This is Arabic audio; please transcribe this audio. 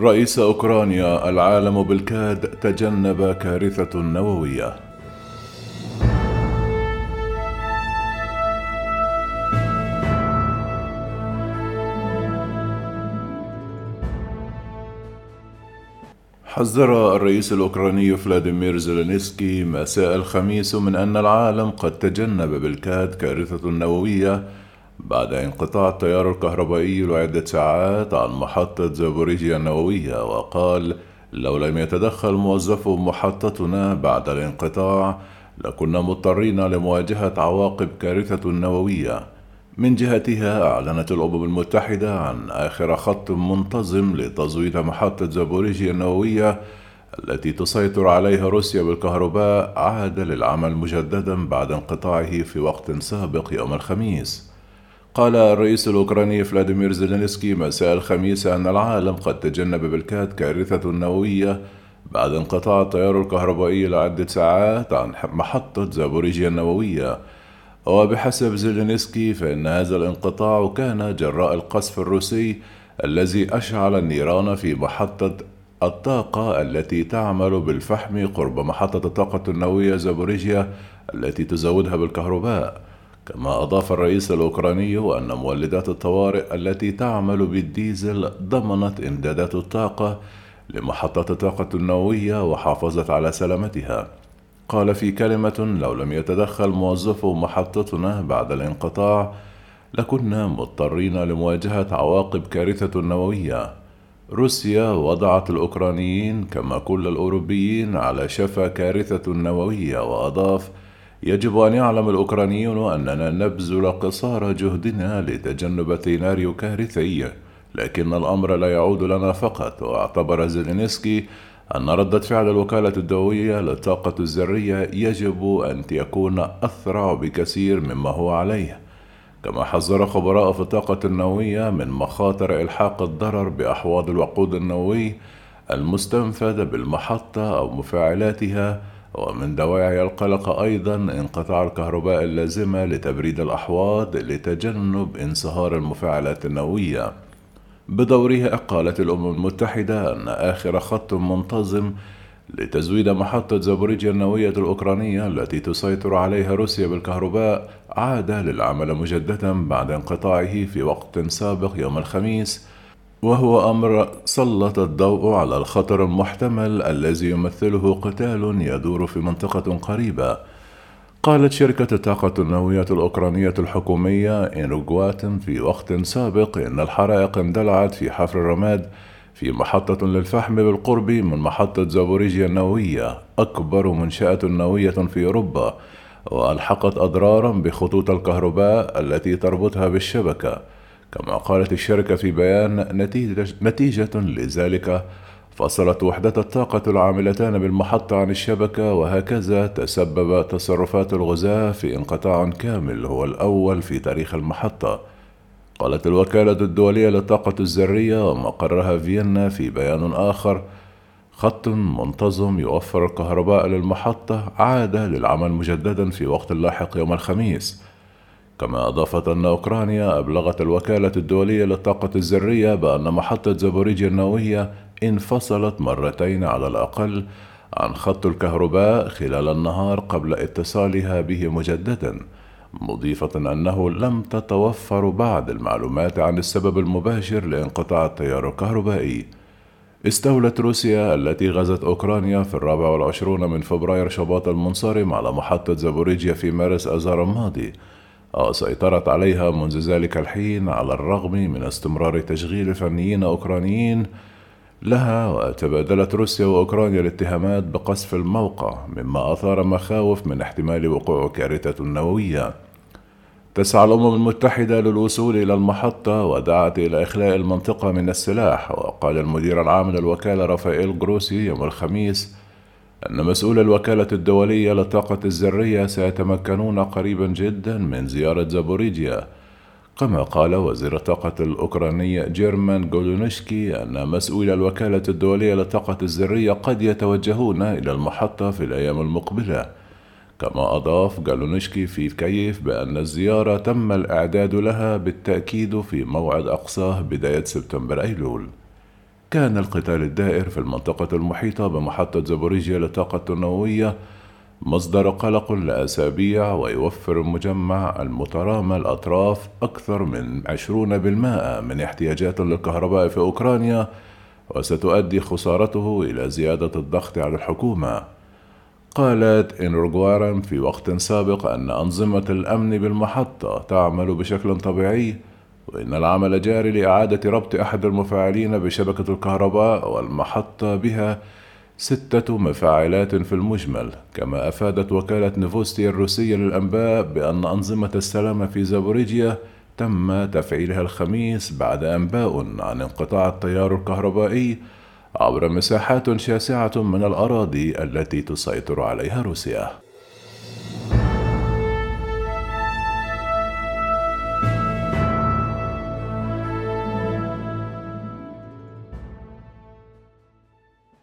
رئيس أوكرانيا العالم بالكاد تجنب كارثة نووية. حذر الرئيس الأوكراني فلاديمير زيلينسكي مساء الخميس من أن العالم قد تجنب بالكاد كارثة نووية بعد انقطاع التيار الكهربائي لعدة ساعات عن محطة زابوريجيا النووية وقال لو لم يتدخل موظفو محطتنا بعد الانقطاع لكنا مضطرين لمواجهة عواقب كارثة نووية. من جهتها أعلنت الأمم المتحدة عن آخر خط منتظم لتزويد محطة زابوريجيا النووية التي تسيطر عليها روسيا بالكهرباء عاد للعمل مجددا بعد انقطاعه في وقت سابق يوم الخميس. قال الرئيس الأوكراني فلاديمير زيلينسكي مساء الخميس أن العالم قد تجنب بالكاد كارثة نووية بعد انقطاع التيار الكهربائي لعدة ساعات عن محطة زابوريجيا النووية. وبحسب زيلينسكي فإن هذا الانقطاع كان جراء القصف الروسي الذي أشعل النيران في محطة الطاقة التي تعمل بالفحم قرب محطة الطاقة النووية زابوريجيا التي تزودها بالكهرباء. كما أضاف الرئيس الأوكراني أن مولدات الطوارئ التي تعمل بالديزل ضمنت إمدادات الطاقة لمحطات الطاقة النووية وحافظت على سلامتها. قال في كلمة لو لم يتدخل موظفو محطتنا بعد الانقطاع لكنا مضطرين لمواجهة عواقب كارثة نووية. روسيا وضعت الأوكرانيين كما كل الأوروبيين على شفا كارثة نووية وأضاف يجب أن يعلم الأوكرانيون أننا نبذل قصارى جهدنا لتجنب سيناريو كارثي لكن الأمر لا يعود لنا فقط. وأعتبر زيلينسكي أن ردة فعل الوكالة الدولية للطاقة الذرية يجب أن يكون أسرع بكثير مما هو عليه. كما حذر خبراء في الطاقة النووية من مخاطر إلحاق الضرر بأحواض الوقود النووي المستنفذة بالمحطة أو مفاعلاتها ومن دواعي القلق أيضا انقطاع الكهرباء اللازمة لتبريد الأحواض لتجنب انصهار المفاعلات النووية. بدورها قالت الأمم المتحدة أن آخر خط منتظم لتزويد محطة زابوريجيا النووية الأوكرانية التي تسيطر عليها روسيا بالكهرباء عاد للعمل مجددا بعد انقطاعه في وقت سابق يوم الخميس وهو أمر سلط الضوء على الخطر المحتمل الذي يمثله قتال يدور في منطقة قريبة. قالت شركة الطاقة النووية الأوكرانية الحكومية إنروغوات في وقت سابق إن الحرائق اندلعت في حفر الرماد في محطة للفحم بالقرب من محطة زابوريجيا النووية أكبر منشأة نووية في أوروبا وألحقت أضرارا بخطوط الكهرباء التي تربطها بالشبكة. كما قالت الشركة في بيان نتيجة, لذلك فصلت وحدات الطاقة العاملتان بالمحطة عن الشبكة وهكذا تسبب تصرفات الغزاة في انقطاع كامل هو الأول في تاريخ المحطة. قالت الوكالة الدولية للطاقة الذرية ومقرها فيينا في بيان آخر خط منتظم يوفر الكهرباء للمحطة عاد للعمل مجددا في وقت لاحق يوم الخميس. كما أضافت أن أوكرانيا أبلغت الوكالة الدولية للطاقة الذرية بأن محطة زابوريجيا النووية انفصلت مرتين على الأقل عن خط الكهرباء خلال النهار قبل اتصالها به مجددا مضيفة أنه لم تتوفر بعد المعلومات عن السبب المباشر لانقطاع التيار الكهربائي. استولت روسيا التي غزت أوكرانيا في الرابع والعشرون من فبراير شباط المنصرم على محطة زابوريجيا في مارس أذار الماضي. وسيطرت عليها منذ ذلك الحين على الرغم من استمرار تشغيل فنيين أوكرانيين لها وتبادلت روسيا وأوكرانيا الاتهامات بقصف الموقع مما أثار مخاوف من احتمال وقوع كارثة نووية. تسعى الأمم المتحدة للوصول إلى المحطة ودعت إلى إخلاء المنطقة من السلاح وقال المدير العام للوكالة رافائيل جروسي يوم الخميس أن مسؤول الوكالة الدولية للطاقة الذرية سيتمكنون قريبا جدا من زيارة زابوريجيا. كما قال وزير الطاقة الأوكراني جيرمان جولونشكي أن مسؤول الوكالة الدولية للطاقة الذرية قد يتوجهون إلى المحطة في الأيام المقبلة. كما أضاف جالونشكي في كيف بأن الزيارة تم الإعداد لها بالتأكيد في موعد أقصاه بداية سبتمبر أيلول. كان القتال الدائر في المنطقة المحيطة بمحطة زابوريجيا للطاقة النووية مصدر قلق لأسابيع ويوفر المجمع المترامى الأطراف أكثر من عشرون بالمائة من احتياجات للكهرباء في أوكرانيا وستؤدي خسارته إلى زيادة الضغط على الحكومة. قالت إنرغوارا في وقت سابق أن أنظمة الأمن بالمحطة تعمل بشكل طبيعي وإن العمل جاري لإعادة ربط أحد المفاعلين بشبكة الكهرباء والمحطة بها ستة مفاعلات في المجمل. كما أفادت وكالة نيفوستي الروسية للأنباء بأن أنظمة السلامة في زابوريجيا تم تفعيلها الخميس بعد أنباء عن انقطاع التيار الكهربائي عبر مساحات شاسعة من الأراضي التي تسيطر عليها روسيا.